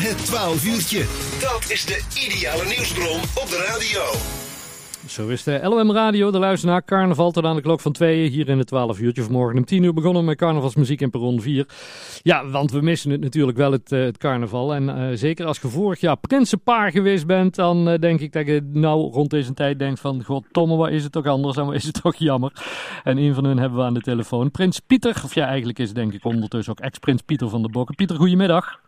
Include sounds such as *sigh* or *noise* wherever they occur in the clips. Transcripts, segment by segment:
Het 12 uurtje. Dat is de ideale nieuwsbron op de radio. Zo is de LOM Radio, de luister naar carnaval tot aan de klok van tweeën hier in het 12 uurtje. Vanmorgen om 10 uur begonnen met carnavalsmuziek in Perron 4. Ja, want we missen het natuurlijk wel, het, uh, het carnaval. En uh, zeker als je vorig jaar prinsenpaar geweest bent, dan uh, denk ik dat je nou rond deze tijd denkt van... God, Tomme, wat is het toch anders en wat is het toch jammer. En een van hen hebben we aan de telefoon. Prins Pieter, of ja, eigenlijk is het denk ik ondertussen ook ex-prins Pieter van der Bokken. Pieter, goedemiddag.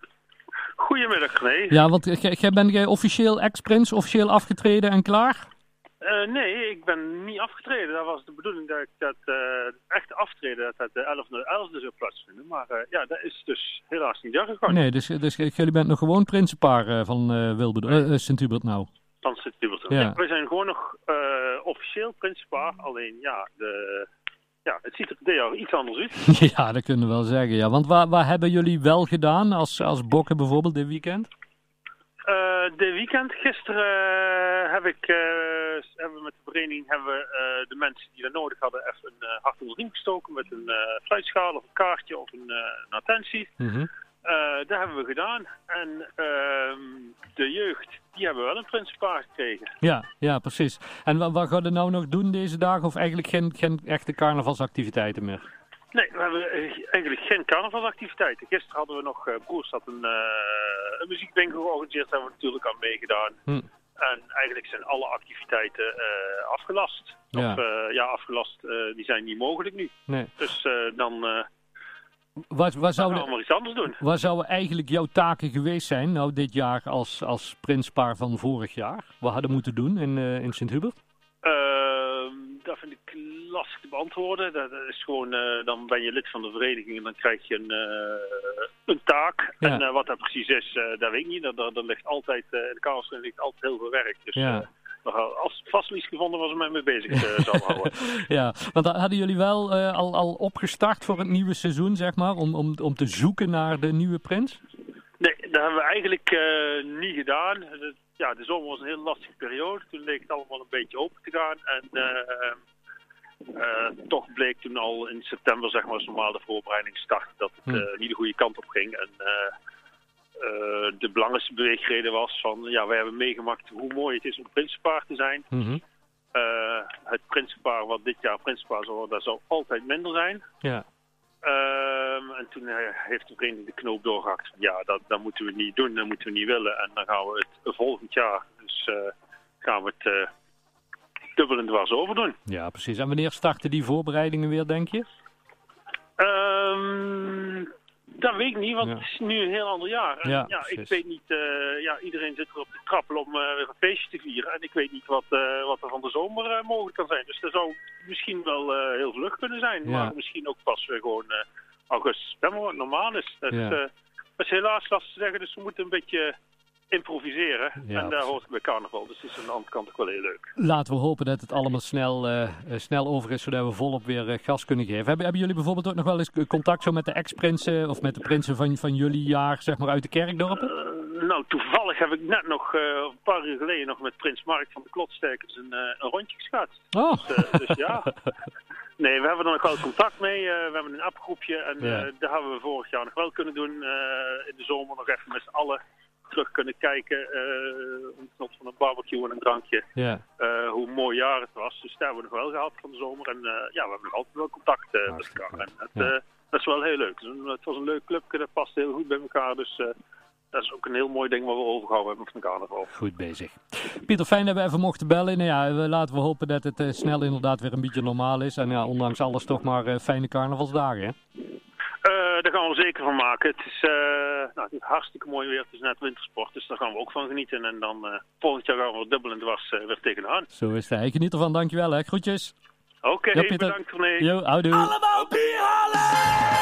Goedemiddag, nee. Ja, want jij ben jij officieel ex-prins, officieel afgetreden en klaar? Uh, nee, ik ben niet afgetreden. Dat was de bedoeling dat ik dat uh, echte aftreden dat het de 11e 11e zou plaatsvinden. Maar uh, ja, dat is dus helaas niet doorgegaan. Nee, dus, dus jullie bent nog gewoon prinsenpaar van uh, Sint-Hubert nou? Van Sint-Hubert. Ja. ja. we zijn gewoon nog officieel prinsenpaar. Alleen ja, de, ja, het ziet er dit jaar iets anders uit. *laughs* ja, dat kunnen we wel zeggen. Ja. Want waar, waar hebben jullie wel gedaan als, als bokken bijvoorbeeld dit weekend? Uh, de weekend gisteren uh, heb ik, uh, hebben we met de vereniging hebben we, de mensen die dat nodig hadden even een hart onder de riem gestoken met een fluitschaal of een kaartje of een, een attentie. Mm -hmm. Dat hebben we gedaan. En ehm, de jeugd, die hebben wel een prinsenpaar gekregen. Ja, ja, precies. En wat, wat gaan we nou nog doen deze dagen of eigenlijk geen, geen echte carnavalsactiviteiten meer? Nee, we hebben eigenlijk geen carnavalsactiviteiten. Gisteren hadden we nog, uh, Broers had een, uh, een muziekwinkel georganiseerd, daar hebben we natuurlijk aan meegedaan. Hm. En eigenlijk zijn alle activiteiten uh, afgelast. Ja. Of ja, afgelast, die zijn niet mogelijk nu. Nee. Dus dan... Wat, wat zou we iets anders doen. Wat zouden eigenlijk jouw taken geweest zijn, nou dit jaar als, als prinspaar van vorig jaar? Wat hadden moeten doen in, in Sint-Hubert? Ehm, dat vind ik lastig te beantwoorden. Dat, is gewoon, uh, dan ben je lid van de vereniging en dan krijg je een, uh, een taak. Ja. En wat dat precies is, dat weet ik niet. Dat, dat, ligt altijd, in de kansel ligt altijd heel veel werk. Dus ja. Als het vast iets gevonden was, om mee bezig zou houden. *laughs* ja, want hadden jullie wel al, al opgestart voor het nieuwe seizoen, zeg maar, om, om, om te zoeken naar de nieuwe prins? Nee, dat hebben we eigenlijk niet gedaan ja, de zomer was een heel lastige periode. Toen leek het allemaal een beetje open te gaan. En uh, uh, toch bleek toen al in september, zeg maar, als normaal de voorbereiding startte, dat het uh, niet de goede kant op ging. En de belangrijkste beweegreden was van, ja, wij hebben meegemaakt hoe mooi het is om prinsenpaar te zijn. Mm -hmm. het prinsenpaar wat dit jaar prinsenpaar zal worden, dat zal altijd minder zijn. Ja. Um, en toen heeft de vereniging de knoop doorgehakt. Ja, dat, dat moeten we niet doen, dat moeten we niet willen. En dan gaan we het volgend jaar, dus uh, gaan we het uh, dubbel en dwars over doen. Ja, precies. En wanneer starten die voorbereidingen weer, denk je? Um, dat weet ik niet, want ja. het is nu een heel ander jaar. En ja, ja ik weet niet, uh, ja, iedereen zit erop te trappelen om weer een feestje te vieren. En ik weet niet wat, wat er van de zomer mogelijk kan zijn. Dus dat zou misschien wel heel vlug kunnen zijn. Maar misschien ook pas weer gewoon augustus, september, wat normaal is. Dat, dat is helaas lastig te zeggen, dus we moeten een beetje improviseren. Ja, en daar hoort ik bij carnaval. Dus het is aan de andere kant ook wel heel leuk. Laten we hopen dat het allemaal snel, uh, snel over is, zodat we volop weer uh, gas kunnen geven. Hebben, hebben jullie bijvoorbeeld ook nog wel eens contact zo met de ex-prinsen of met de prinsen van, van jullie jaar, zeg maar, uit de kerkdorpen? Uh, nou, toevallig heb ik net nog, een paar uur geleden, nog met prins Mark van de Klotsterkers een, een rondje geschatst. Oh. Dus, dus ja. *laughs* Nee, we hebben er nog wel contact mee. we hebben een appgroepje en ja. daar hebben we vorig jaar nog wel kunnen doen. in de zomer nog even met z'n allen terug kunnen kijken, uh, van een barbecue en een drankje, yeah. uh, hoe mooi jaar het was. Dus daar hebben we nog wel gehad van de zomer. En uh, ja, we hebben nog altijd wel contact uh, met elkaar. En het, ja. dat is wel heel leuk. Het was een leuk clubje, dat past heel goed bij elkaar. Dus dat is ook een heel mooi ding wat we overgehouden hebben van de carnaval. Goed bezig. Pieter, fijn dat we even mochten bellen. Nou ja, laten we hopen dat het snel inderdaad weer een beetje normaal is. En ja, ondanks alles toch maar fijne carnavalsdagen, hè? Uh, daar gaan we zeker van maken. Het is, uh, nou, het is hartstikke mooi weer. Het is net wintersport, dus daar gaan we ook van genieten. En dan uh, volgend jaar gaan we dubbel en dwars weer tegenaan. Zo is het. Ik geniet ervan. Dankjewel hè. Groetjes. Oké, okay, bedankt René. Jo, houdoe. Allemaal bier halen!